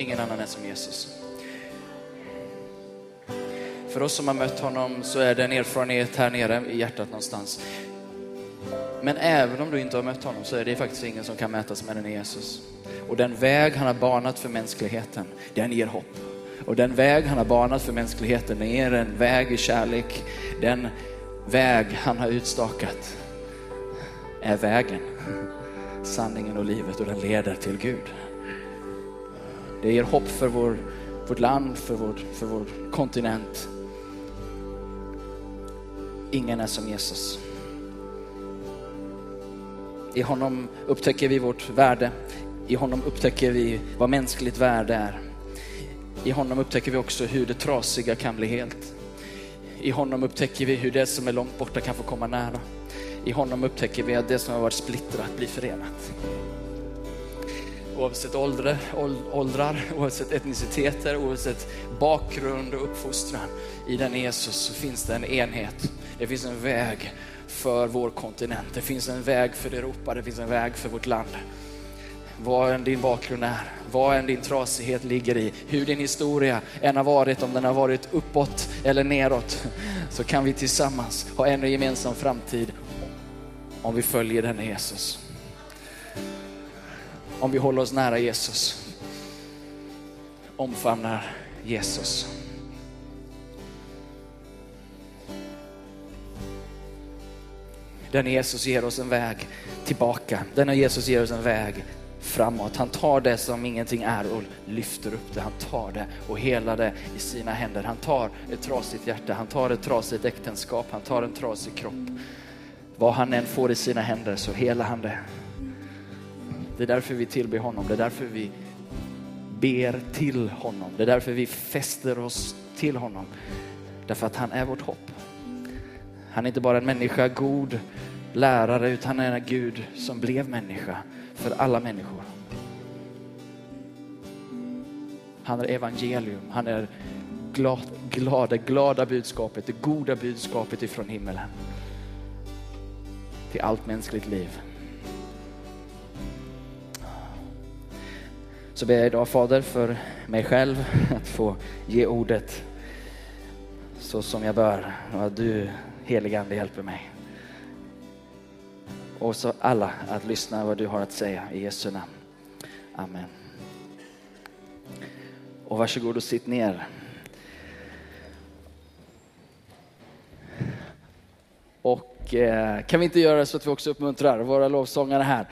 Ingen annan är som Jesus. För oss som har mött honom så är det en erfarenhet här nere i hjärtat någonstans. Men även om du inte har mött honom så är det faktiskt ingen som kan mätas med den Jesus. Och den väg han har banat för mänskligheten, den ger hopp. Och den väg han har banat för mänskligheten, den ger en väg i kärlek. Den väg han har utstakat är vägen, sanningen och livet och den leder till Gud. Det ger hopp för vår, vårt land, för vår, för vår kontinent. Ingen är som Jesus. I honom upptäcker vi vårt värde. I honom upptäcker vi vad mänskligt värde är. I honom upptäcker vi också hur det trasiga kan bli helt. I honom upptäcker vi hur det som är långt borta kan få komma nära. I honom upptäcker vi att det som har varit splittrat blir förenat. Oavsett åldrar, åldrar, oavsett etniciteter, oavsett bakgrund och uppfostran. I den Jesus så finns det en enhet. Det finns en väg för vår kontinent. Det finns en väg för Europa, det finns en väg för vårt land. Vad än din bakgrund är, vad än din trasighet ligger i, hur din historia än har varit, om den har varit uppåt eller neråt, så kan vi tillsammans ha en gemensam framtid om vi följer denne Jesus. Om vi håller oss nära Jesus. Omfamnar Jesus. Den Jesus ger oss en väg tillbaka. Denna Jesus ger oss en väg framåt. Han tar det som ingenting är och lyfter upp det. Han tar det och helar det i sina händer. Han tar ett trasigt hjärta, han tar ett trasigt äktenskap, han tar en trasig kropp. Vad han än får i sina händer så helar han det. Det är därför vi tillber honom, det är därför vi ber till honom. Det är därför vi fäster oss till honom. Därför att han är vårt hopp. Han är inte bara en människa, god lärare, utan han är en Gud som blev människa för alla människor. Han är evangelium, han är glad, glada, glada budskapet, det goda budskapet ifrån himmelen. Till allt mänskligt liv. Så ber jag idag Fader för mig själv att få ge ordet så som jag bör och att du heligande hjälper mig. Och så alla att lyssna vad du har att säga i Jesu namn. Amen. Och varsågod och sitt ner. Och eh, kan vi inte göra så att vi också uppmuntrar våra lovsångare här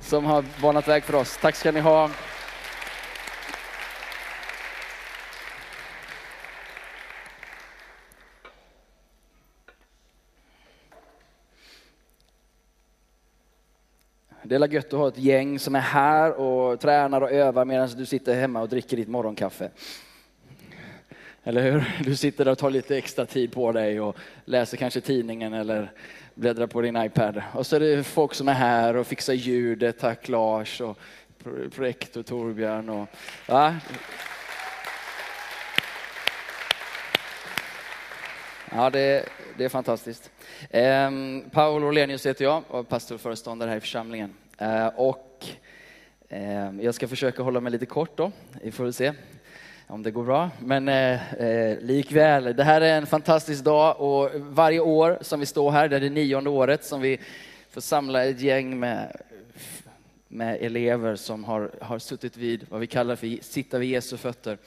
som har banat väg för oss. Tack ska ni ha. Det är gött att ha ett gäng som är här och tränar och övar medan du sitter hemma och dricker ditt morgonkaffe. Eller hur? Du sitter där och tar lite extra tid på dig och läser kanske tidningen eller bläddrar på din iPad. Och så är det folk som är här och fixar ljudet. Tack Lars och projektor Torbjörn. Och, va? Ja, det, det är fantastiskt. Eh, Paul Orlenius heter jag och pastorföreståndare här i församlingen. Eh, och ehm, jag ska försöka hålla mig lite kort då, vi får väl se om det går bra. Men eh, eh, likväl, det här är en fantastisk dag och varje år som vi står här, det är det nionde året som vi får samla ett gäng med, med elever som har, har suttit vid vad vi kallar för sitta vid Jesu fötter.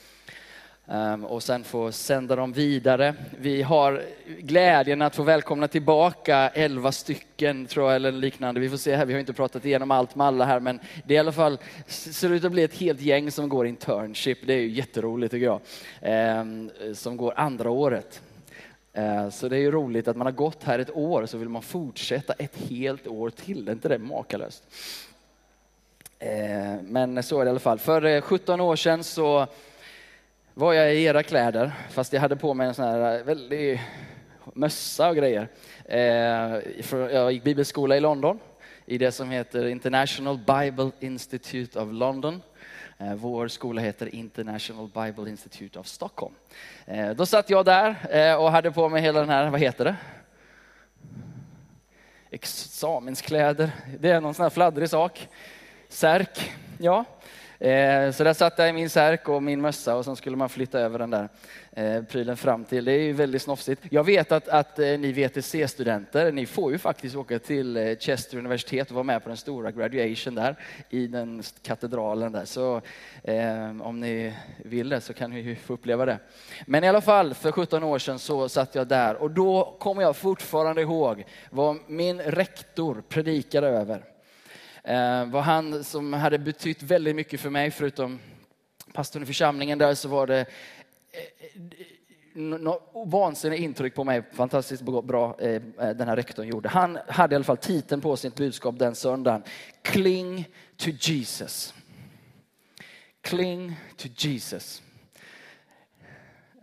Ehm, och sen få sända dem vidare. Vi har glädjen att få välkomna tillbaka elva stycken, tror jag, eller liknande. Vi får se här, vi har inte pratat igenom allt med alla här, men det är i alla fall ser ut att bli ett helt gäng som går internship. Det är ju jätteroligt tycker jag, ehm, som går andra året. Ehm, så det är ju roligt att man har gått här ett år, så vill man fortsätta ett helt år till. Det är inte det makalöst? Men så är det i alla fall. För eh, 17 år sedan så var jag i era kläder, fast jag hade på mig en sån här eh, väldig mössa och grejer. Eh, jag gick bibelskola i London, i det som heter International Bible Institute of London. Eh, vår skola heter International Bible Institute of Stockholm. Då satt jag där och hade på mig hela den här, vad heter det? Examenskläder, det är någon sån här fladdrig sak. Särk, ja. Eh, så där satt jag i min särk och min mössa och sen skulle man flytta över den där eh, prylen fram till. Det är ju väldigt snofsigt. Jag vet att, att eh, ni VTC-studenter, ni får ju faktiskt åka till Chester universitet och vara med på den stora graduation där i den katedralen där. Så eh, om ni vill det så kan ni ju få uppleva det. Men i alla fall, för 17 år sedan så satt jag där och då kommer jag fortfarande ihåg vad min rektor predikade över eh, var han som hade betytt väldigt mycket för mig, förutom pastorn i församlingen där så var det eh, eh vansinnigt intryck på mig, fantastiskt bra eh, den här rektorn gjorde. Han hade i alla fall titeln på sitt budskap den söndagen. Cling to Jesus. Cling to Jesus.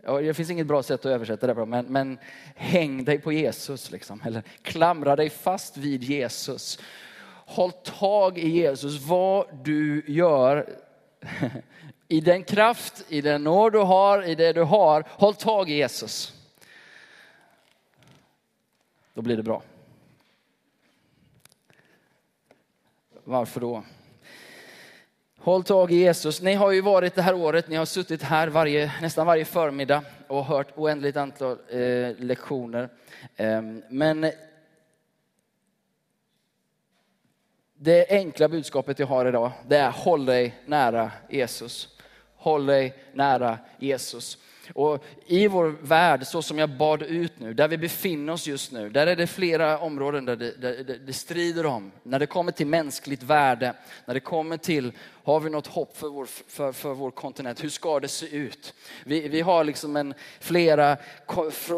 Ja, det finns inget bra sätt att översätta det på, men, men häng dig på Jesus. Liksom. Eller klamra dig fast vid Jesus. Håll tag i Jesus, vad du gör. I den kraft, i den nåd du har, i det du har, håll tag i Jesus. Då blir det bra. Varför då? Håll tag i Jesus. Ni har ju varit det här året, ni har suttit här varje, nästan varje förmiddag och hört oändligt antal eh, lektioner. Eh, men Det enkla budskapet jag har idag, det är håll dig nära Jesus. Håll dig nära Jesus. Och I vår värld, så som jag bad ut nu, där vi befinner oss just nu, där är det flera områden där det, där det strider om. När det kommer till mänskligt värde, när det kommer till, har vi något hopp för vår, för, för vår kontinent? Hur ska det se ut? Vi, vi har liksom en, flera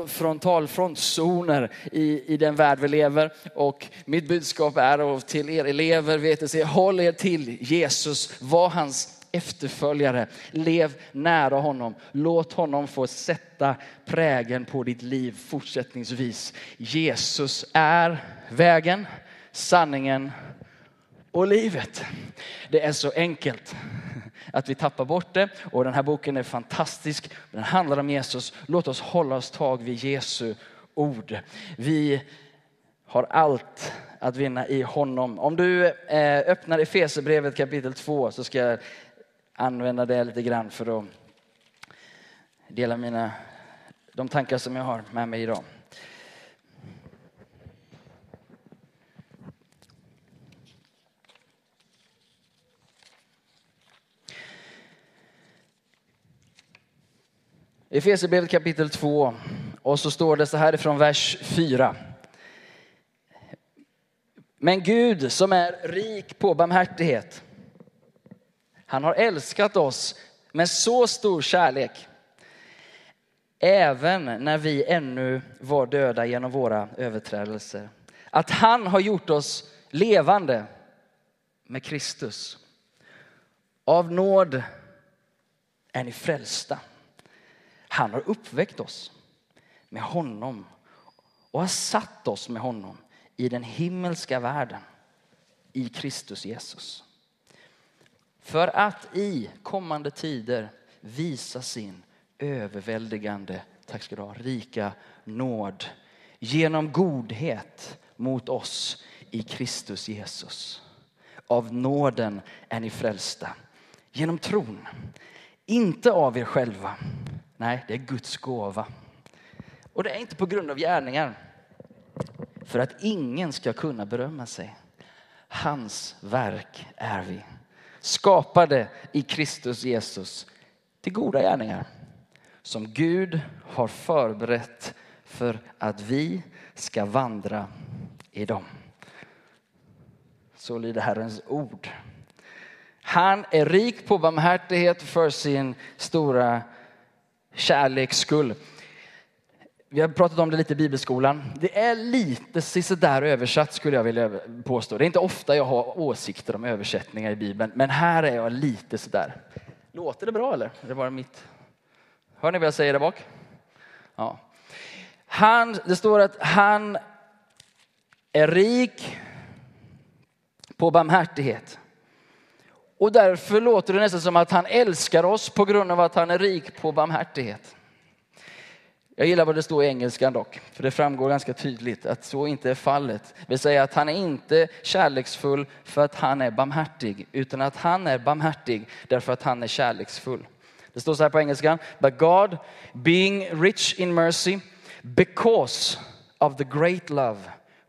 frontalfrontzoner i, i den värld vi lever. Och mitt budskap är till er elever, vet håll er till Jesus, var hans efterföljare. Lev nära honom. Låt honom få sätta prägen på ditt liv fortsättningsvis. Jesus är vägen, sanningen och livet. Det är så enkelt att vi tappar bort det och den här boken är fantastisk. Den handlar om Jesus. Låt oss hålla oss tag vid Jesu ord. Vi har allt att vinna i honom. Om du eh, öppnar Efesierbrevet kapitel 2 så ska jag använda det lite grann för att dela mina, de tankar som jag har med mig idag. I Efesierbrevet kapitel 2 och så står det så här ifrån vers 4. Men Gud som är rik på barmhärtighet han har älskat oss med så stor kärlek. Även när vi ännu var döda genom våra överträdelser. Att han har gjort oss levande med Kristus. Av nåd är ni frälsta. Han har uppväckt oss med honom och har satt oss med honom i den himmelska världen i Kristus Jesus. För att i kommande tider visa sin överväldigande, tack ska du ha, rika nåd genom godhet mot oss i Kristus Jesus. Av nåden är ni frälsta genom tron. Inte av er själva. Nej, det är Guds gåva. Och det är inte på grund av gärningar. För att ingen ska kunna berömma sig. Hans verk är vi skapade i Kristus Jesus till goda gärningar som Gud har förberett för att vi ska vandra i dem. Så lyder Herrens ord. Han är rik på barmhärtighet för sin stora kärleks skull. Vi har pratat om det lite i bibelskolan. Det är lite sådär översatt skulle jag vilja påstå. Det är inte ofta jag har åsikter om översättningar i Bibeln, men här är jag lite sådär. Låter det bra eller? Det bara mitt? Hör ni vad jag säger där bak? Ja. Han, det står att han är rik på barmhärtighet. Och därför låter det nästan som att han älskar oss på grund av att han är rik på barmhärtighet. Jag gillar vad det står i engelskan dock, för det framgår ganska tydligt att så inte är fallet. Det vill säga att han är inte kärleksfull för att han är barmhärtig, utan att han är barmhärtig därför att han är kärleksfull. Det står så här på engelskan, But God, being rich in mercy, because of the great love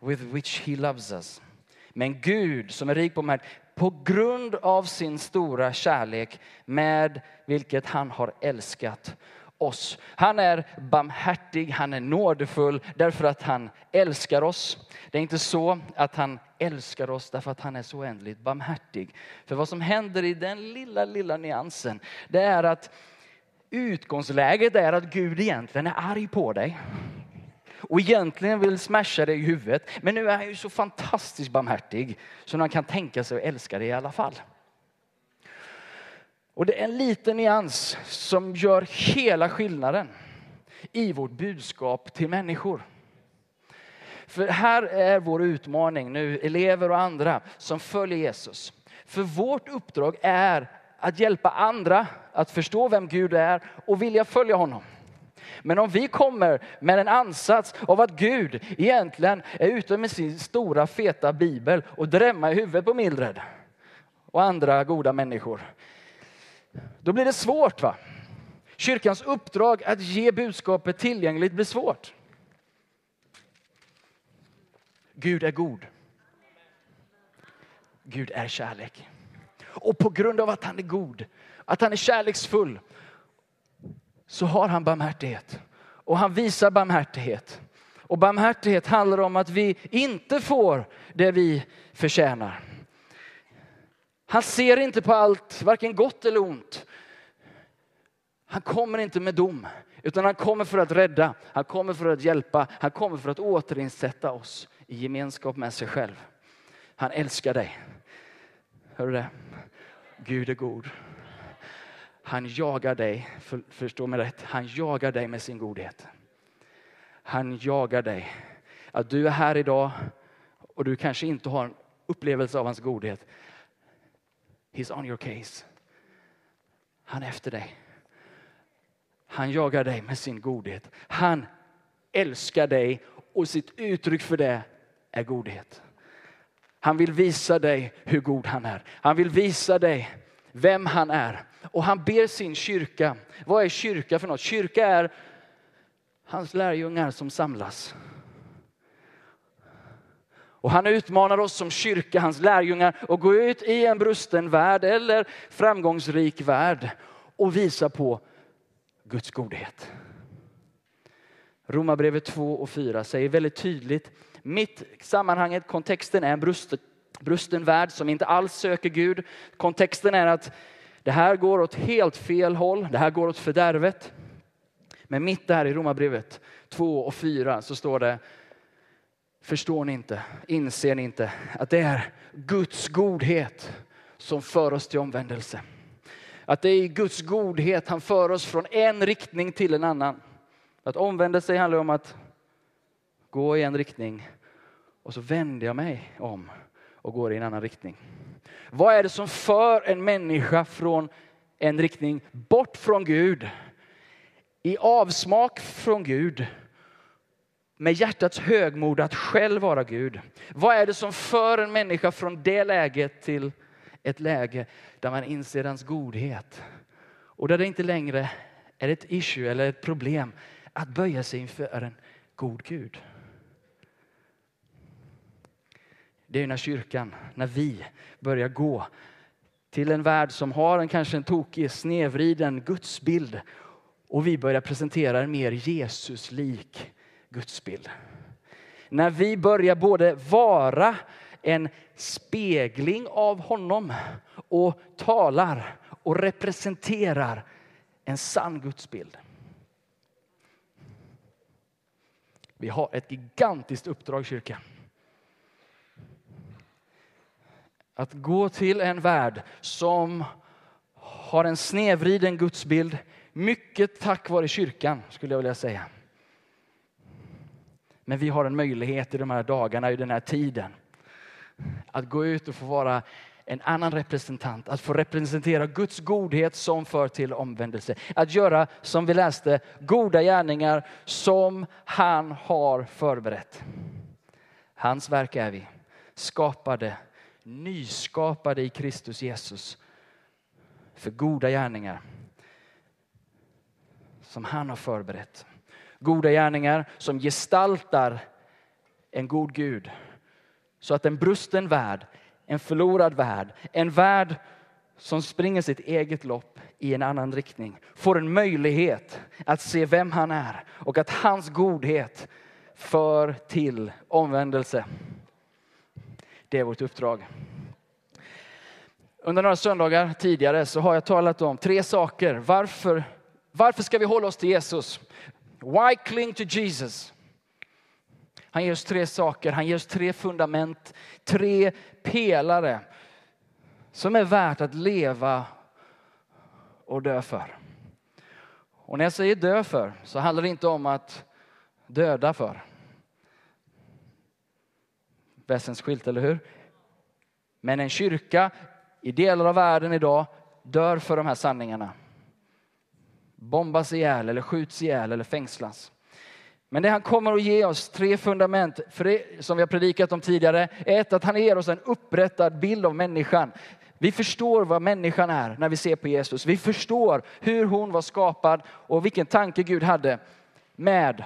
with which he loves us. Men Gud som är rik på barmhärtighet, på grund av sin stora kärlek med vilket han har älskat oss. Han är barmhärtig, han är nådefull därför att han älskar oss. Det är inte så att han älskar oss därför att han är så oändligt barmhärtig. För vad som händer i den lilla, lilla nyansen, det är att utgångsläget är att Gud egentligen är arg på dig. Och egentligen vill smasha dig i huvudet. Men nu är han ju så fantastiskt barmhärtig så han kan tänka sig att älska dig i alla fall. Och det är en liten nyans som gör hela skillnaden i vårt budskap till människor. För här är vår utmaning nu, elever och andra som följer Jesus. För vårt uppdrag är att hjälpa andra att förstå vem Gud är och vilja följa honom. Men om vi kommer med en ansats av att Gud egentligen är ute med sin stora feta bibel och drämmer i huvudet på Mildred och andra goda människor. Då blir det svårt. va? Kyrkans uppdrag att ge budskapet tillgängligt blir svårt. Gud är god. Gud är kärlek. Och på grund av att han är god, att han är kärleksfull, så har han barmhärtighet. Och han visar barmhärtighet. Och barmhärtighet handlar om att vi inte får det vi förtjänar. Han ser inte på allt, varken gott eller ont. Han kommer inte med dom, utan han kommer för att rädda, han kommer för att hjälpa, han kommer för att återinsätta oss i gemenskap med sig själv. Han älskar dig. Hör du det? Gud är god. Han jagar dig, för, förstå mig rätt, han jagar dig med sin godhet. Han jagar dig. Att du är här idag och du kanske inte har en upplevelse av hans godhet. He's on your case. Han är efter dig. Han jagar dig med sin godhet. Han älskar dig och sitt uttryck för det är godhet. Han vill visa dig hur god han är. Han vill visa dig vem han är. Och han ber sin kyrka. Vad är kyrka för något? Kyrka är hans lärjungar som samlas. Och han utmanar oss som kyrka, hans lärjungar, att gå ut i en brusten värld eller framgångsrik värld och visa på Guds godhet. Romarbrevet 2 och 4 säger väldigt tydligt, mitt sammanhanget, kontexten är en brusten, brusten värld som inte alls söker Gud. Kontexten är att det här går åt helt fel håll, det här går åt fördärvet. Men mitt där i Romarbrevet 2 och 4 så står det, förstår ni inte, inser ni inte att det är Guds godhet som för oss till omvändelse. Att det är i Guds godhet han för oss från en riktning till en annan. Att omvända sig handlar om att gå i en riktning och så vänder jag mig om och går i en annan riktning. Vad är det som för en människa från en riktning bort från Gud? I avsmak från Gud med hjärtats högmod att själv vara Gud. Vad är det som för en människa från det läget till ett läge där man inser hans godhet och där det inte längre är ett issue eller ett problem att böja sig inför en god Gud. Det är när kyrkan, när vi börjar gå till en värld som har en kanske en tokig, snedvriden gudsbild och vi börjar presentera en mer Jesuslik gudsbild. När vi börjar både vara en spegling av honom och talar och representerar en sann gudsbild. Vi har ett gigantiskt uppdrag kyrkan. Att gå till en värld som har en snedvriden gudsbild, mycket tack vare kyrkan skulle jag vilja säga. Men vi har en möjlighet i de här dagarna, i den här tiden, att gå ut och få vara en annan representant, att få representera Guds godhet som för till omvändelse. Att göra, som vi läste, goda gärningar som han har förberett. Hans verk är vi, skapade, nyskapade i Kristus Jesus för goda gärningar som han har förberett. Goda gärningar som gestaltar en god Gud. Så att en brusten värld, en förlorad värld, en värld som springer sitt eget lopp i en annan riktning får en möjlighet att se vem han är och att hans godhet för till omvändelse. Det är vårt uppdrag. Under några söndagar tidigare så har jag talat om tre saker. Varför, varför ska vi hålla oss till Jesus? Why cling to Jesus? Han ger oss tre saker, han ger oss tre fundament, tre pelare som är värt att leva och dö för. Och när jag säger dö för så handlar det inte om att döda för. Väsensskilt, eller hur? Men en kyrka i delar av världen idag dör för de här sanningarna. Bombas ihjäl eller skjuts ihjäl eller fängslas. Men det han kommer att ge oss, tre fundament, för det, som vi har predikat om tidigare. Ett, att han ger oss en upprättad bild av människan. Vi förstår vad människan är när vi ser på Jesus. Vi förstår hur hon var skapad och vilken tanke Gud hade med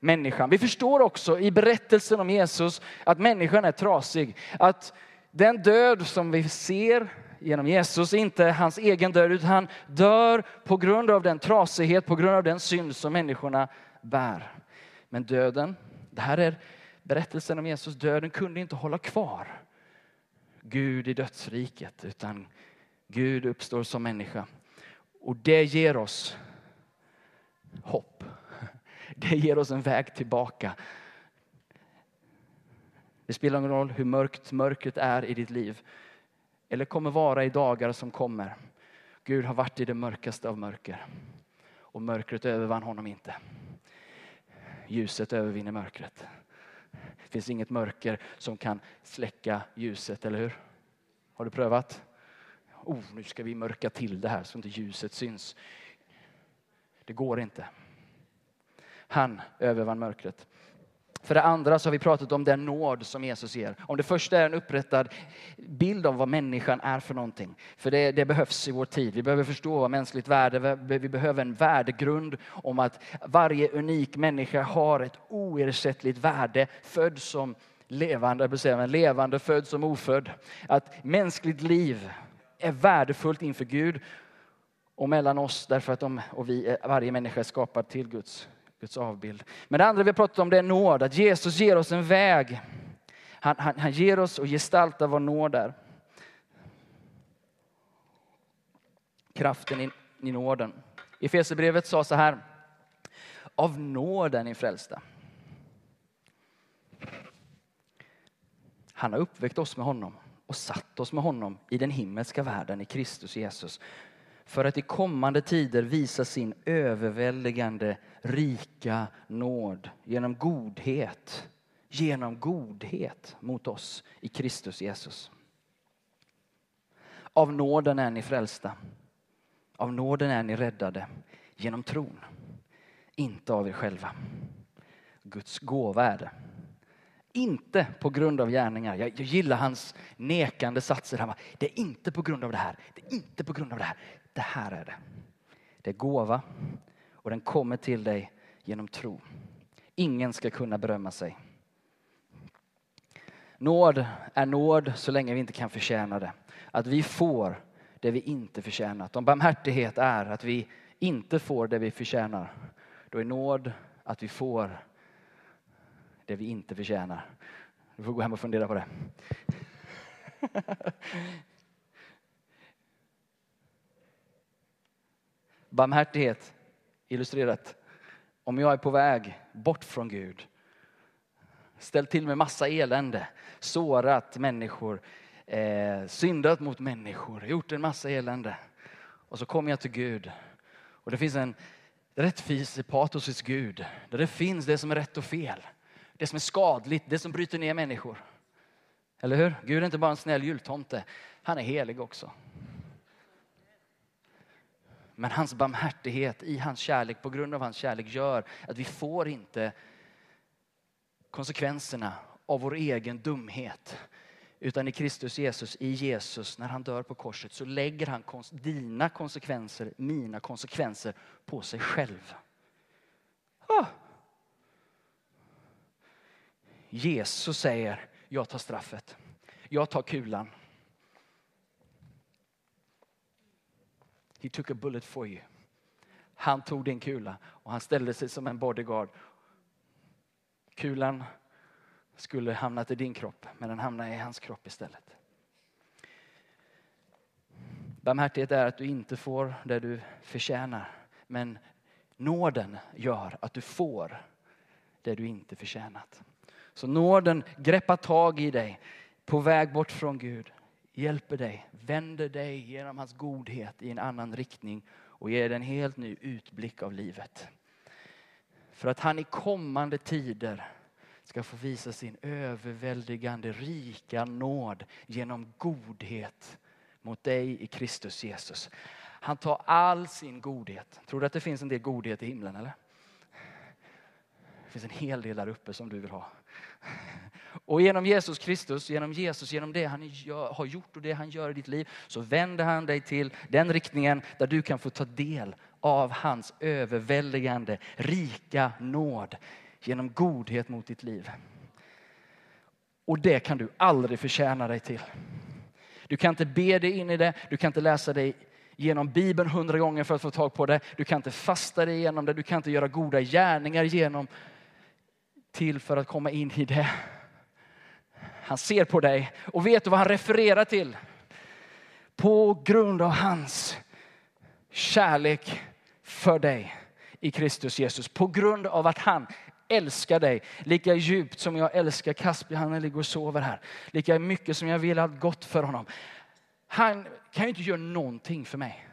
människan. Vi förstår också i berättelsen om Jesus att människan är trasig. Att den död som vi ser genom Jesus inte hans egen död, utan han dör på grund av den trasighet, på grund av den synd som människorna bär. Men döden, det här är berättelsen om Jesus, döden kunde inte hålla kvar Gud i dödsriket, utan Gud uppstår som människa. Och det ger oss hopp. Det ger oss en väg tillbaka. Det spelar ingen roll hur mörkt mörkret är i ditt liv eller kommer vara i dagar som kommer. Gud har varit i det mörkaste av mörker och mörkret övervann honom inte. Ljuset övervinner mörkret. Det finns inget mörker som kan släcka ljuset, eller hur? Har du prövat? Oh, nu ska vi mörka till det här så inte ljuset syns. Det går inte. Han övervann mörkret. För det andra så har vi pratat om den nåd som Jesus ger. Om det första är en upprättad bild av vad människan är för någonting. För det, det behövs i vår tid. Vi behöver förstå vad mänskligt värde, vi behöver en värdegrund om att varje unik människa har ett oersättligt värde, född som levande, men levande, född som ofödd. Att mänskligt liv är värdefullt inför Gud och mellan oss därför att de, och vi, varje människa är skapad till Guds Guds avbild. Men det andra vi har pratat om det är nåd, att Jesus ger oss en väg. Han, han, han ger oss och gestaltar vad nåd är. Kraften i, i nåden. Efesierbrevet sa så här. Av nåden är frälsta. Han har uppväckt oss med honom och satt oss med honom i den himmelska världen i Kristus Jesus för att i kommande tider visa sin överväldigande rika nåd genom godhet, genom godhet mot oss i Kristus Jesus. Av nåden är ni frälsta. Av nåden är ni räddade genom tron. Inte av er själva. Guds gåva är det. Inte på grund av gärningar. Jag, jag gillar hans nekande satser. Han bara, det är inte på grund av det här. Det är inte på grund av det här. Det här är det. Det är gåva och den kommer till dig genom tro. Ingen ska kunna berömma sig. Nåd är nåd så länge vi inte kan förtjäna det. Att vi får det vi inte förtjänat. Om barmhärtighet är att vi inte får det vi förtjänar, då är nåd att vi får det vi inte förtjänar. Du får gå hem och fundera på det. Barmhärtighet illustrerat. Om jag är på väg bort från Gud, ställt till med massa elände, sårat människor, eh, syndat mot människor, gjort en massa elände. Och så kommer jag till Gud och det finns en rättvisepatos hos Gud, där det finns det som är rätt och fel, det som är skadligt, det som bryter ner människor. Eller hur? Gud är inte bara en snäll jultomte, han är helig också. Men hans barmhärtighet i hans kärlek, på grund av hans kärlek, gör att vi får inte konsekvenserna av vår egen dumhet. Utan i Kristus Jesus, i Jesus, när han dör på korset så lägger han dina konsekvenser, mina konsekvenser på sig själv. Ah. Jesus säger, jag tar straffet. Jag tar kulan. He took a bullet for you. Han tog din kula och han ställde sig som en bodyguard. Kulan skulle hamnat i din kropp, men den hamnade i hans kropp istället. Barmhärtighet är att du inte får det du förtjänar, men nåden gör att du får det du inte förtjänat. Så nåden greppar tag i dig på väg bort från Gud, hjälper dig, vänder dig genom hans godhet i en annan riktning och ger dig en helt ny utblick av livet. För att han i kommande tider ska få visa sin överväldigande rika nåd genom godhet mot dig i Kristus Jesus. Han tar all sin godhet. Tror du att det finns en del godhet i himlen eller? Det finns en hel del där uppe som du vill ha. Och genom Jesus Kristus, genom Jesus, genom det han gör, har gjort och det han gör i ditt liv så vänder han dig till den riktningen där du kan få ta del av hans överväldigande rika nåd genom godhet mot ditt liv. Och det kan du aldrig förtjäna dig till. Du kan inte be dig in i det, du kan inte läsa dig genom Bibeln hundra gånger för att få tag på det. Du kan inte fasta dig igenom det, du kan inte göra goda gärningar genom till för att komma in i det. Han ser på dig och vet du vad han refererar till? På grund av hans kärlek för dig i Kristus Jesus. På grund av att han älskar dig lika djupt som jag älskar Kasper. Han ligger och sover här. Lika mycket som jag vill allt gott för honom. Han kan ju inte göra någonting för mig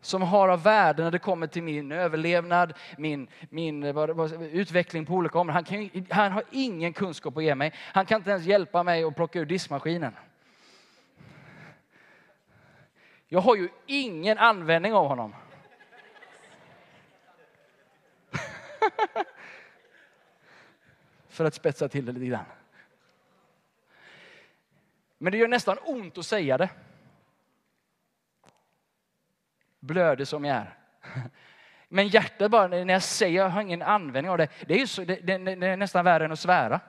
som har av värde när det kommer till min överlevnad, min, min eh, utveckling på olika områden. Han, kan, han har ingen kunskap att ge mig. Han kan inte ens hjälpa mig att plocka ur diskmaskinen. Jag har ju ingen användning av honom. För att spetsa till det lite grann. Men det gör nästan ont att säga det blöder som jag är. Men hjärtat bara, när jag säger jag har ingen användning av det, det är, ju så, det, det, det är nästan värre än att svära.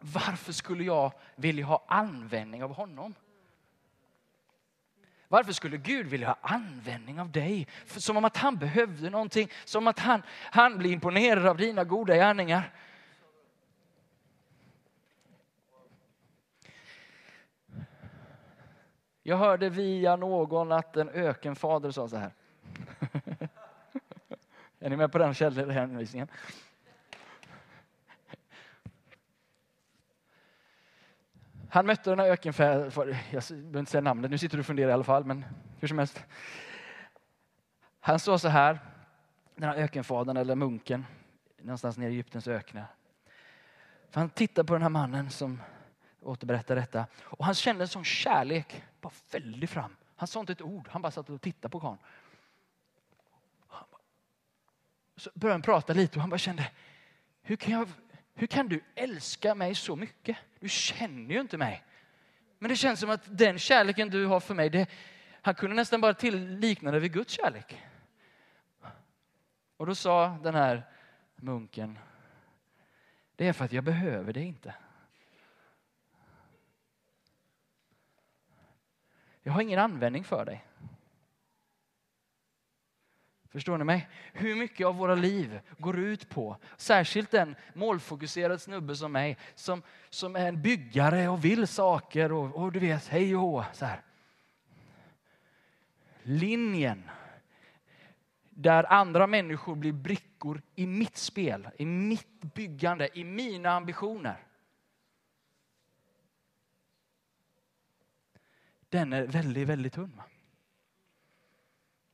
Varför skulle jag vilja ha användning av honom? Varför skulle Gud vilja ha användning av dig? Som om att han behövde någonting, som att han, han blir imponerad av dina goda gärningar. Jag hörde via någon att en ökenfader sa så här. Är ni med på den källhänvisningen? Han mötte den här ökenfadern, jag behöver inte säga namnet, nu sitter du och funderar i alla fall, men hur som helst. Han sa så här, den här ökenfadern eller munken, någonstans nere i Egyptens öknar. För han tittade på den här mannen som återberättar detta. Och han kände en sån kärlek, bara fällde fram. Han sa inte ett ord, han bara satt och tittade på karln. Så började han prata lite och han bara kände, hur kan, jag, hur kan du älska mig så mycket? Du känner ju inte mig. Men det känns som att den kärleken du har för mig, det, han kunde nästan bara likna det vid Guds kärlek. Och då sa den här munken, det är för att jag behöver det inte. Jag har ingen användning för dig. Förstår ni mig? Hur mycket av våra liv går ut på, särskilt en målfokuserad snubbe som mig, som, som är en byggare och vill saker och, och du vet, hej och hå, så här. Linjen där andra människor blir brickor i mitt spel, i mitt byggande, i mina ambitioner. Den är väldigt, väldigt tunn.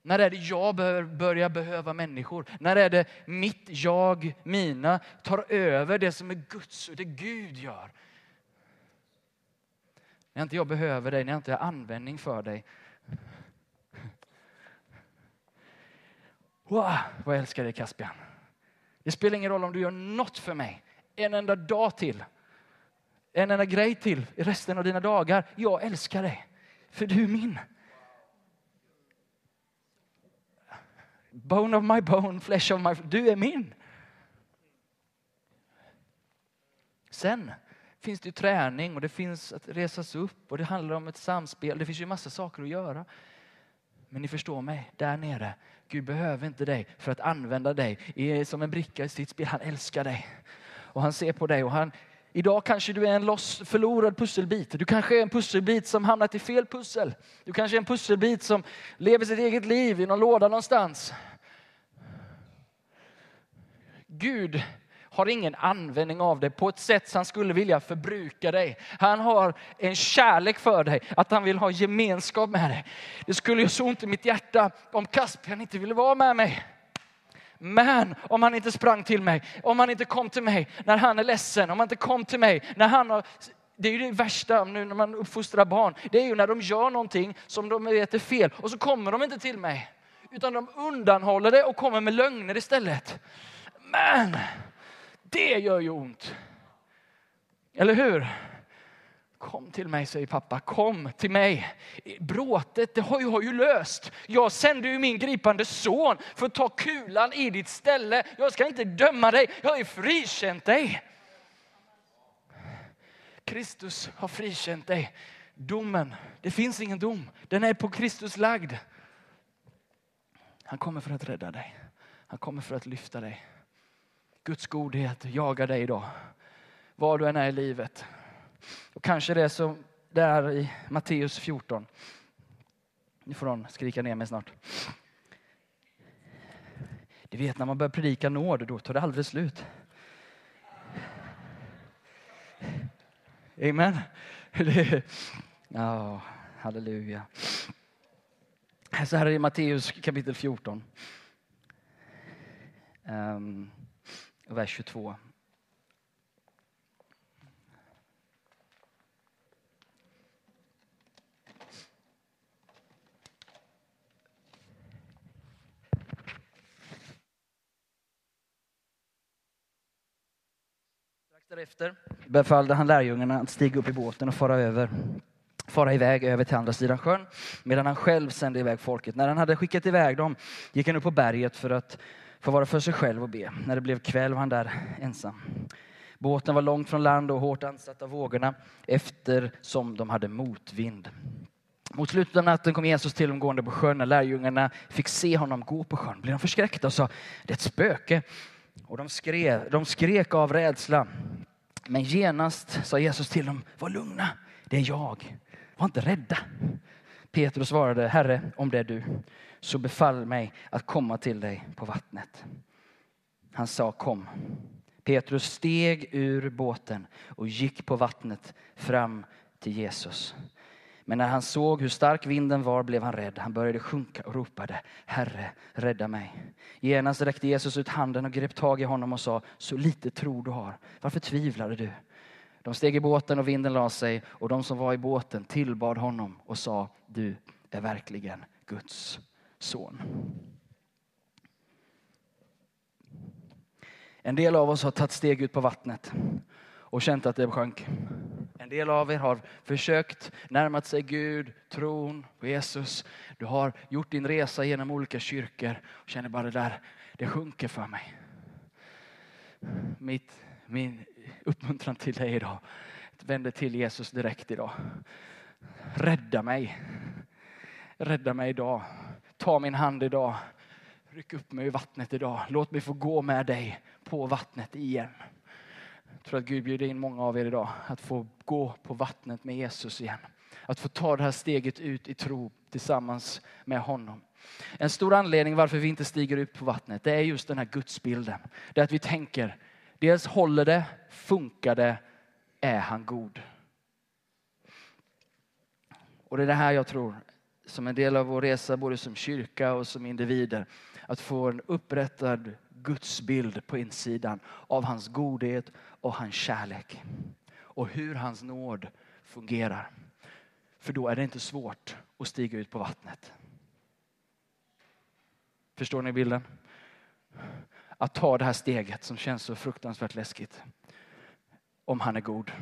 När är det jag börjar behöva människor? När är det mitt jag, mina, tar över det som är Guds och det Gud gör? När inte jag behöver dig, när jag inte har användning för dig. Wow, vad jag älskar dig Caspian. Det spelar ingen roll om du gör något för mig, en enda dag till, en enda grej till i resten av dina dagar. Jag älskar dig, för du är min. Bone of my bone, flesh of my... Du är min. Sen finns det träning och det finns att resas upp och det handlar om ett samspel. Det finns ju massa saker att göra. Men ni förstår mig, där nere. Gud behöver inte dig för att använda dig som en bricka i sitt spel. Han älskar dig. Och han ser på dig och han, Idag kanske du är en loss, förlorad pusselbit. Du kanske är en pusselbit som hamnat i fel pussel. Du kanske är en pusselbit som lever sitt eget liv i någon låda någonstans. Gud har ingen användning av dig på ett sätt som han skulle vilja förbruka dig. Han har en kärlek för dig, att han vill ha gemenskap med dig. Det skulle göra så ont i mitt hjärta om Caspian inte ville vara med mig. Men om han inte sprang till mig, om han inte kom till mig när han är ledsen, om han inte kom till mig när han har det är ju det värsta nu när man uppfostrar barn. Det är ju när de gör någonting som de vet är fel och så kommer de inte till mig. Utan de undanhåller det och kommer med lögner istället. Men det gör ju ont. Eller hur? Kom till mig, säger pappa. Kom till mig. Bråtet det har jag ju löst. Jag sände ju min gripande son för att ta kulan i ditt ställe. Jag ska inte döma dig, jag har ju frikänt dig. Kristus har frikänt dig. Domen, det finns ingen dom. Den är på Kristus lagd. Han kommer för att rädda dig. Han kommer för att lyfta dig. Guds godhet jagar dig idag. Var du än är i livet. Och kanske det är som det är i Matteus 14. Nu får de skrika ner mig snart. Du vet när man börjar predika nåd, då tar det aldrig slut. Amen. Ja, halleluja. Så här är det i Matteus kapitel 14. Um, ehm, vers 22. Därefter befallde han lärjungarna att stiga upp i båten och fara över fara iväg över till andra sidan sjön medan han själv sände iväg folket. När han hade skickat iväg dem gick han upp på berget för att få vara för sig själv och be. När det blev kväll var han där ensam. Båten var långt från land och hårt ansatt av vågorna eftersom de hade motvind. Mot slutet av natten kom Jesus till dem gående på sjön. När lärjungarna fick se honom gå på sjön blev de förskräckta och sa det är ett spöke. Och de skrev, de skrek av rädsla. Men genast sa Jesus till dem, var lugna, det är jag. Var inte rädda. Petrus svarade, Herre, om det är du, så befall mig att komma till dig på vattnet. Han sa, kom. Petrus steg ur båten och gick på vattnet fram till Jesus. Men när han såg hur stark vinden var blev han rädd. Han började sjunka och ropade, Herre, rädda mig. Genast räckte Jesus ut handen och grep tag i honom och sa, så lite tro du har. Varför tvivlade du? De steg i båten och vinden la sig och de som var i båten tillbad honom och sa, du är verkligen Guds son. En del av oss har tagit steg ut på vattnet och känt att det sjönk. En del av er har försökt närma sig Gud, tron på Jesus. Du har gjort din resa genom olika kyrkor och känner bara det där, det sjunker för mig. Mitt, min uppmuntran till dig idag, vänd till Jesus direkt idag. Rädda mig. Rädda mig idag. Ta min hand idag. Ryck upp mig i vattnet idag. Låt mig få gå med dig på vattnet igen. Jag tror att Gud bjuder in många av er idag att få gå på vattnet med Jesus igen. Att få ta det här steget ut i tro tillsammans med honom. En stor anledning varför vi inte stiger ut på vattnet, det är just den här gudsbilden. Det är att vi tänker, dels håller det, funkar det, är han god? Och det är det här jag tror som en del av vår resa, både som kyrka och som individer, att få en upprättad Guds bild på insidan av hans godhet och hans kärlek. Och hur hans nåd fungerar. För då är det inte svårt att stiga ut på vattnet. Förstår ni bilden? Att ta det här steget som känns så fruktansvärt läskigt. Om han är god.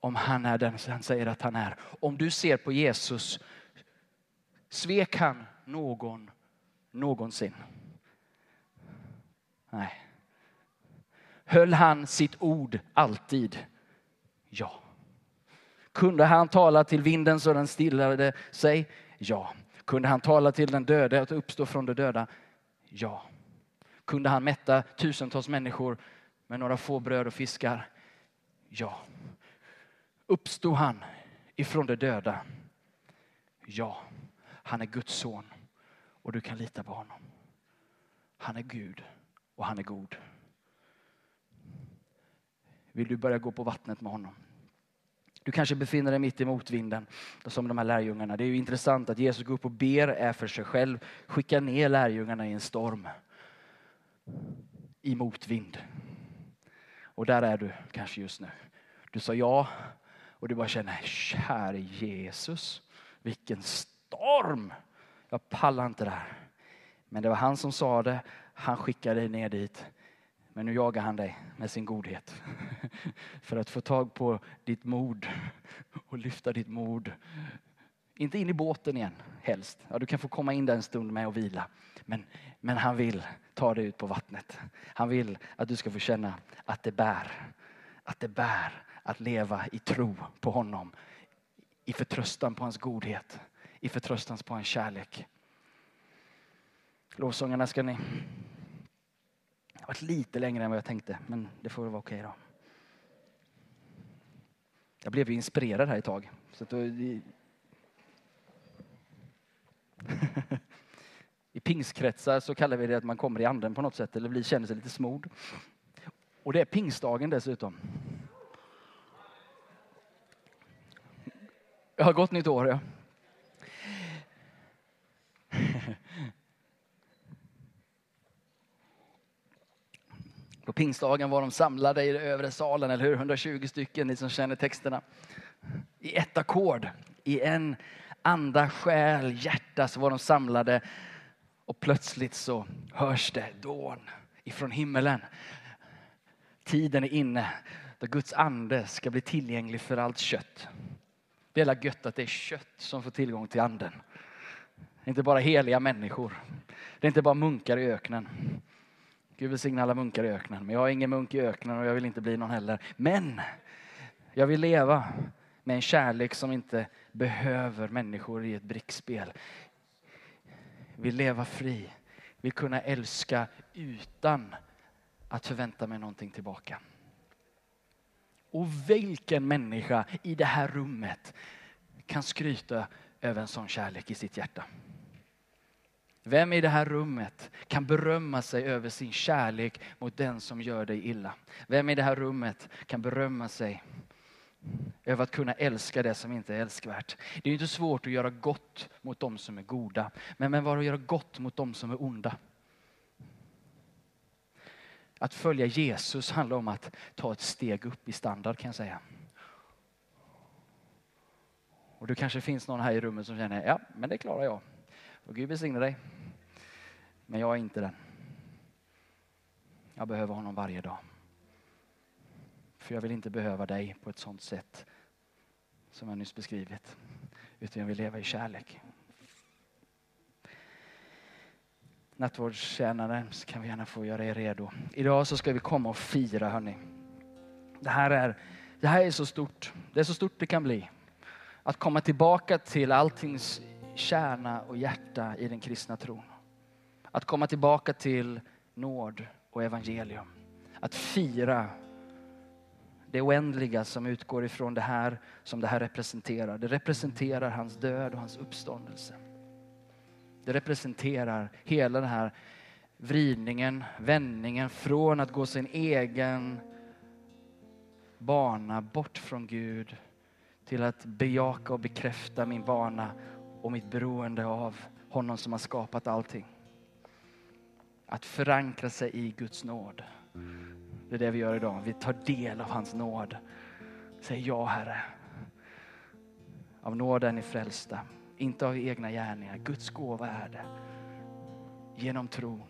Om han är den som han säger att han är. Om du ser på Jesus, svek han någon någonsin? Nej. Höll han sitt ord alltid? Ja. Kunde han tala till vinden så den stillade sig? Ja. Kunde han tala till den döde att uppstå från de döda? Ja. Kunde han mätta tusentals människor med några få bröd och fiskar? Ja. Uppstod han ifrån de döda? Ja. Han är Guds son och du kan lita på honom. Han är Gud och han är god. Vill du börja gå på vattnet med honom? Du kanske befinner dig mitt i motvinden som de här lärjungarna. Det är ju intressant att Jesus går upp och ber är för sig själv, skickar ner lärjungarna i en storm. I motvind. Och där är du kanske just nu. Du sa ja och du bara känner, käre Jesus, vilken storm. Jag pallar inte det här. Men det var han som sa det, han skickar dig ner dit. Men nu jagar han dig med sin godhet. För att få tag på ditt mod och lyfta ditt mod. Inte in i båten igen, helst. Ja, du kan få komma in där en stund med och vila. Men, men han vill ta dig ut på vattnet. Han vill att du ska få känna att det bär. Att det bär att leva i tro på honom. I förtröstan på hans godhet. I förtröstan på hans kärlek. Lovsångarna ska ni varit lite längre än vad jag tänkte, men det får vara okej då. Jag blev ju inspirerad här ett tag. Så då, i, I pingstkretsar så kallar vi det att man kommer i anden på något sätt eller blir, känner sig lite smord. Och det är pingstdagen dessutom. Jag har gått nytt år ja. På pingstdagen var de samlade i den övre salen, eller hur? 120 stycken, ni som känner texterna. I ett ackord, i en anda, själ, hjärta så var de samlade. Och plötsligt så hörs det dån ifrån himmelen. Tiden är inne då Guds ande ska bli tillgänglig för allt kött. Det är gött att det är kött som får tillgång till anden. Inte bara heliga människor. Det är inte bara munkar i öknen. Gud välsigne alla munkar i öknen. Men jag är ingen munk i öknen och jag vill inte bli någon heller. Men jag vill leva med en kärlek som inte behöver människor i ett brickspel. Vill leva fri. Vill kunna älska utan att förvänta mig någonting tillbaka. Och vilken människa i det här rummet kan skryta över en sån kärlek i sitt hjärta? Vem i det här rummet kan berömma sig över sin kärlek mot den som gör dig illa? Vem i det här rummet kan berömma sig över att kunna älska det som inte är älskvärt? Det är inte svårt att göra gott mot dem som är goda. Men, men vad att göra gott mot dem som är onda? Att följa Jesus handlar om att ta ett steg upp i standard kan jag säga. Och det kanske finns någon här i rummet som känner, ja men det klarar jag. Och Gud välsigne dig. Men jag är inte den. Jag behöver honom varje dag. För jag vill inte behöva dig på ett sånt sätt som jag nyss beskrivit. Utan jag vill leva i kärlek. Nattvårdstjänare, så kan vi gärna få göra er redo. Idag så ska vi komma och fira hörni. Det här är, det här är så stort. Det är så stort det kan bli. Att komma tillbaka till alltings kärna och hjärta i den kristna tron. Att komma tillbaka till nåd och evangelium. Att fira det oändliga som utgår ifrån det här som det här representerar. Det representerar hans död och hans uppståndelse. Det representerar hela den här vridningen, vändningen från att gå sin egen bana bort från Gud till att bejaka och bekräfta min bana och mitt beroende av honom som har skapat allting. Att förankra sig i Guds nåd. Det är det vi gör idag. Vi tar del av hans nåd. Säg ja Herre. Av nåd är ni frälsta, inte av egna gärningar. Guds gåva är det. Genom tron.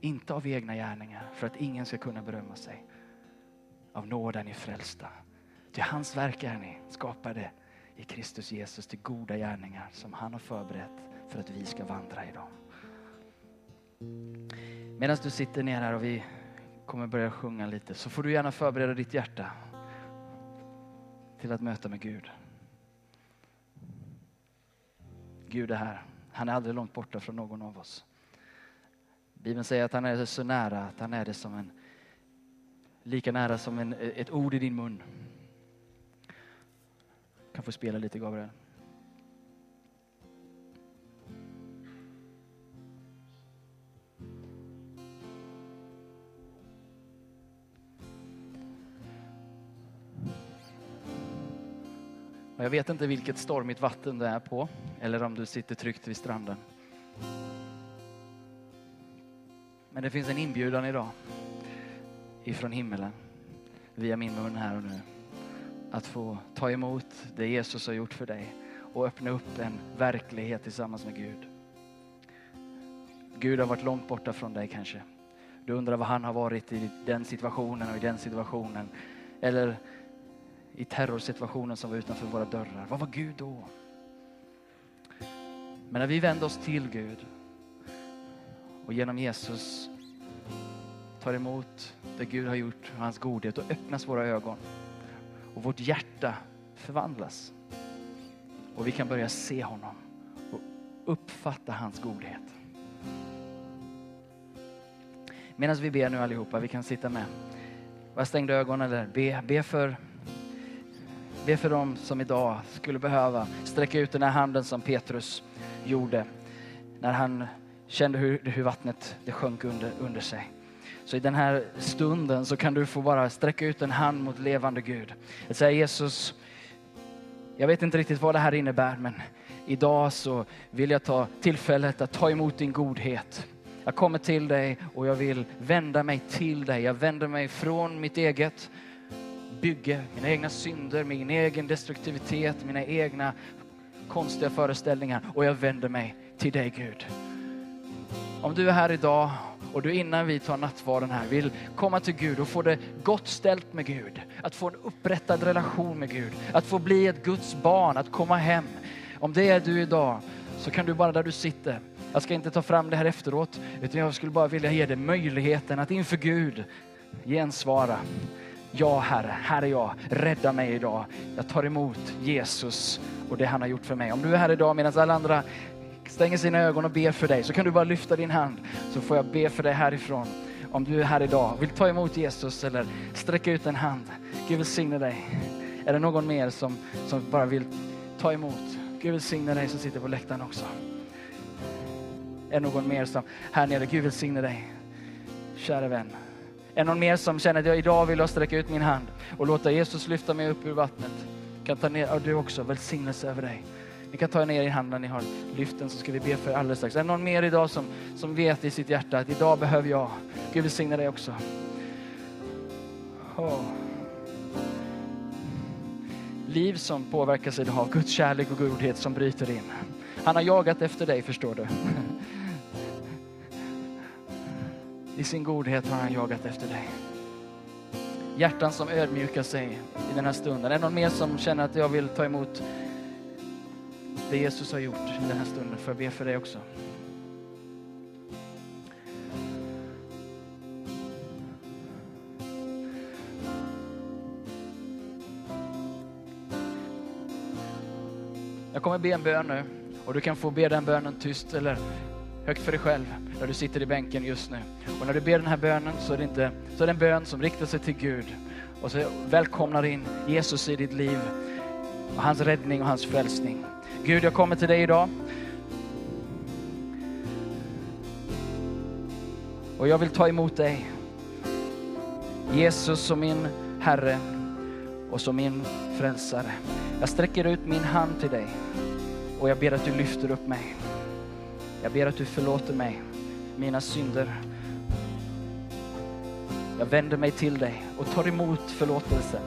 Inte av egna gärningar för att ingen ska kunna berömma sig. Av nåd är ni frälsta. Till hans verk är ni skapade i Kristus Jesus till goda gärningar som han har förberett för att vi ska vandra i dem. Medan du sitter ner här och vi kommer börja sjunga lite så får du gärna förbereda ditt hjärta till att möta med Gud. Gud är här. Han är aldrig långt borta från någon av oss. Bibeln säger att han är så nära att han är det som en lika nära som en, ett ord i din mun. Du kan få spela lite Gabriel. Och jag vet inte vilket stormigt vatten det är på eller om du sitter tryggt vid stranden. Men det finns en inbjudan idag ifrån himmelen via min mun här och nu. Att få ta emot det Jesus har gjort för dig och öppna upp en verklighet tillsammans med Gud. Gud har varit långt borta från dig kanske. Du undrar vad han har varit i den situationen och i den situationen. Eller i terrorsituationen som var utanför våra dörrar. Vad var Gud då? Men när vi vänder oss till Gud och genom Jesus tar emot det Gud har gjort och hans godhet och öppnas våra ögon och vårt hjärta förvandlas. Och vi kan börja se honom och uppfatta hans godhet. Medan vi ber nu allihopa, vi kan sitta med. Bara stängda ögon eller be, be för Be för dem som idag skulle behöva sträcka ut den här handen som Petrus gjorde när han kände hur, hur vattnet det sjönk under, under sig. Så i den här stunden så kan du få bara sträcka ut en hand mot levande Gud. Jag säger Jesus, jag vet inte riktigt vad det här innebär men idag så vill jag ta tillfället att ta emot din godhet. Jag kommer till dig och jag vill vända mig till dig. Jag vänder mig från mitt eget bygge, mina egna synder, min egen destruktivitet, mina egna konstiga föreställningar och jag vänder mig till dig Gud. Om du är här idag och du innan vi tar nattvarden här vill komma till Gud och få det gott ställt med Gud, att få en upprättad relation med Gud, att få bli ett Guds barn, att komma hem. Om det är du idag så kan du bara där du sitter, jag ska inte ta fram det här efteråt, utan jag skulle bara vilja ge dig möjligheten att inför Gud gensvara. Ja Herre, här är jag, rädda mig idag. Jag tar emot Jesus och det han har gjort för mig. Om du är här idag medan alla andra stänger sina ögon och ber för dig så kan du bara lyfta din hand så får jag be för dig härifrån. Om du är här idag och vill ta emot Jesus eller sträcka ut en hand. Gud välsigne dig. Är det någon mer som, som bara vill ta emot? Gud välsigne dig som sitter på läktaren också. Är det någon mer som här nere, Gud välsigne dig. Kära vän. Är någon mer som känner att jag idag vill jag sträcka ut min hand och låta Jesus lyfta mig upp ur vattnet? Kan ta ner, och du också, välsignelse över dig. Ni kan ta ner er hand när ni har lyft den så ska vi be för er alldeles strax. Är det någon mer idag som, som vet i sitt hjärta att idag behöver jag, Gud välsigne dig också. Oh. Liv som påverkas idag av Guds kärlek och godhet som bryter in. Han har jagat efter dig förstår du. I sin godhet har han jagat efter dig. Hjärtan som ödmjukar sig i den här stunden. Är det någon mer som känner att jag vill ta emot det Jesus har gjort i den här stunden? Får jag be för dig också? Jag kommer be en bön nu och du kan få be den bönen tyst eller högt för dig själv där du sitter i bänken just nu. Och när du ber den här bönen så är det, inte, så är det en bön som riktar sig till Gud och så välkomnar in Jesus i ditt liv och hans räddning och hans frälsning. Gud, jag kommer till dig idag. Och jag vill ta emot dig. Jesus som min Herre och som min frälsare. Jag sträcker ut min hand till dig Och jag ber att du lyfter upp mig. Jag ber att du förlåter mig mina synder. Jag vänder mig till dig och tar emot förlåtelse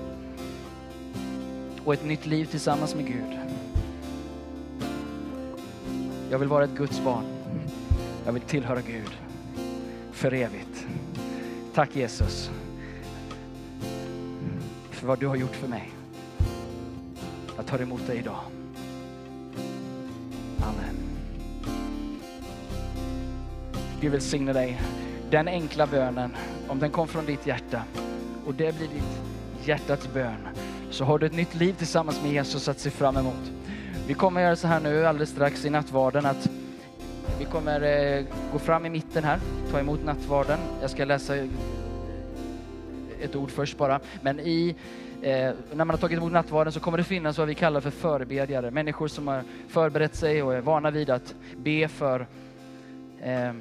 och ett nytt liv tillsammans med Gud. Jag vill vara ett Guds barn. Jag vill tillhöra Gud för evigt. Tack Jesus för vad du har gjort för mig. Jag tar emot dig idag. Gud välsigne dig. Den enkla bönen, om den kom från ditt hjärta och det blir ditt hjärtats bön, så har du ett nytt liv tillsammans med Jesus att se fram emot. Vi kommer göra så här nu alldeles strax i nattvarden att vi kommer eh, gå fram i mitten här, ta emot nattvarden. Jag ska läsa eh, ett ord först bara. Men i, eh, när man har tagit emot nattvarden så kommer det finnas vad vi kallar för förebedjare. Människor som har förberett sig och är vana vid att be för, eh,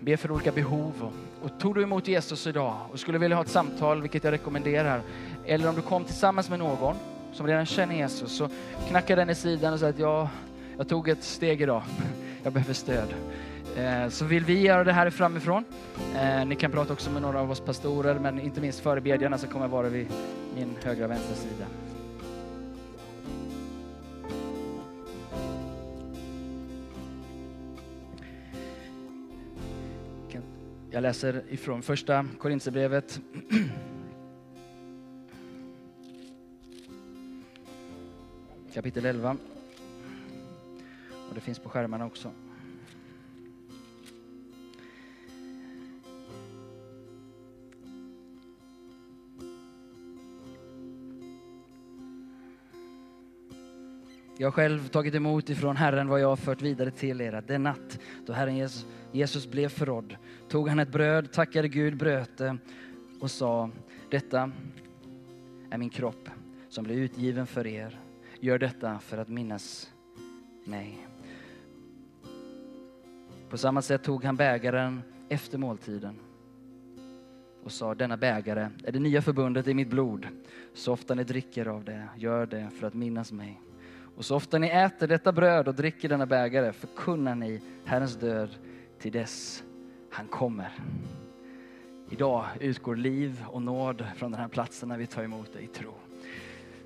be för olika behov. Och, och tog du emot Jesus idag och skulle vilja ha ett samtal, vilket jag rekommenderar, eller om du kom tillsammans med någon som redan känner Jesus, så knacka den i sidan och säg att jag, jag tog ett steg idag. Jag behöver stöd. Eh, så vill vi göra det här framifrån. Eh, ni kan prata också med några av oss pastorer, men inte minst förebedjarna som kommer vara vid min högra och vänstra sida. Jag läser ifrån första Korintierbrevet kapitel 11. Och det finns på skärmarna också. Jag har själv tagit emot ifrån Herren vad jag har fört vidare till er. att Den natt då Herren Jesus, Jesus blev förrådd tog han ett bröd, tackade Gud, bröt det och sa, detta är min kropp som blev utgiven för er. Gör detta för att minnas mig. På samma sätt tog han bägaren efter måltiden och sa, denna bägare är det nya förbundet i mitt blod. Så ofta ni dricker av det, gör det för att minnas mig. Och så ofta ni äter detta bröd och dricker denna bägare förkunnar ni Herrens död till dess han kommer. Idag utgår liv och nåd från den här platsen när vi tar emot dig i tro.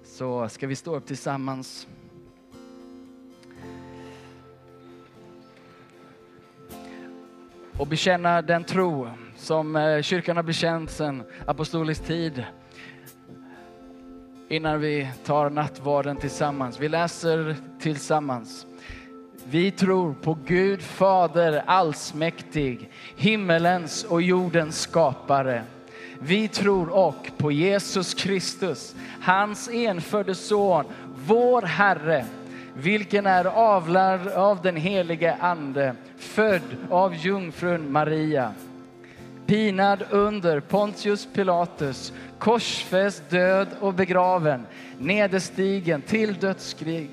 Så ska vi stå upp tillsammans. Och bekänna den tro som eh, kyrkan har bekänt sedan apostolisk tid innan vi tar nattvarden tillsammans. Vi läser tillsammans. Vi tror på Gud Fader allsmäktig, himmelens och jordens skapare. Vi tror och på Jesus Kristus, hans enfödde son, vår Herre, vilken är avlad av den helige Ande, född av jungfrun Maria pinad under Pontius Pilatus, korsfäst, död och begraven, nederstigen till dödskrig.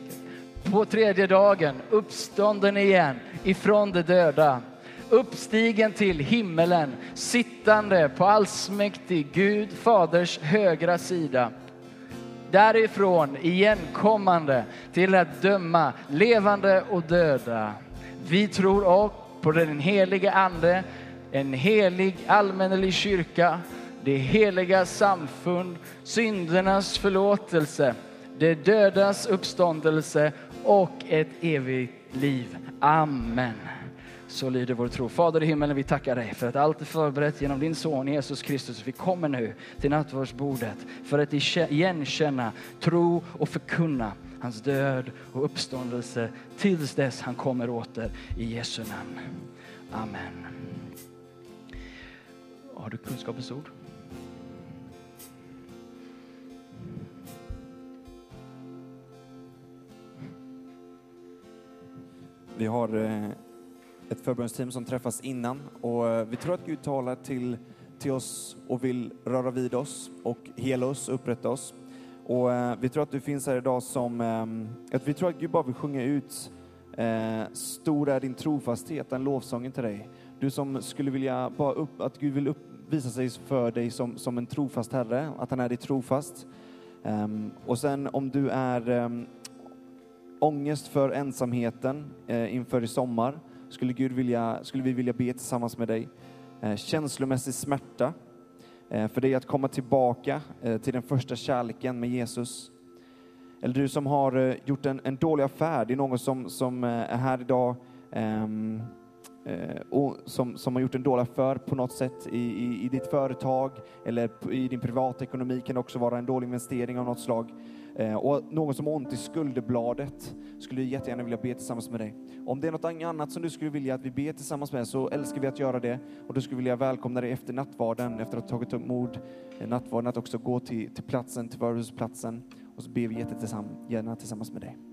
På tredje dagen uppstånden igen ifrån de döda, uppstigen till himmelen, sittande på allsmäktig Gud Faders högra sida. Därifrån igenkommande till att döma levande och döda. Vi tror också på den helige Ande, en helig allmännelig kyrka, det heliga samfund, syndernas förlåtelse, det dödas uppståndelse och ett evigt liv. Amen. Så lyder vår tro. Fader i himmelen, vi tackar dig för att allt är förberett genom din son Jesus Kristus. Vi kommer nu till nattvardsbordet för att igenkänna, tro och förkunna hans död och uppståndelse tills dess han kommer åter i Jesu namn. Amen. Har du kunskapens ord? Vi har eh, ett förbundsteam som träffas innan och eh, vi tror att Gud talar till, till oss och vill röra vid oss och hela oss, upprätta oss. Och eh, vi tror att du finns här idag som, att vi tror att Gud bara vill sjunga ut Stor är din trofasthet, den lovsången till dig. Du som skulle vilja bara upp, att Gud vill upp, visa sig för dig som, som en trofast Herre, att han är dig trofast. Um, och sen om du är um, ångest för ensamheten uh, inför i sommar skulle, Gud vilja, skulle vi vilja be tillsammans med dig. Uh, känslomässig smärta, uh, för dig att komma tillbaka till den första kärleken med Jesus. Eller du som har gjort en, en dålig affär, det är någon som, som är här idag um, Eh, och som, som har gjort en dålig affär på något sätt i, i, i ditt företag eller i din privatekonomi kan det också vara en dålig investering av något slag. Eh, och någon som har ont i skulderbladet skulle jättegärna vilja be tillsammans med dig. Om det är något annat som du skulle vilja att vi ber tillsammans med så älskar vi att göra det. Och då skulle vilja välkomna dig efter nattvarden, efter att ha tagit emot mod, eh, nattvarden, att också gå till, till platsen, till förhörsplatsen och så ber vi jättegärna tillsammans med dig.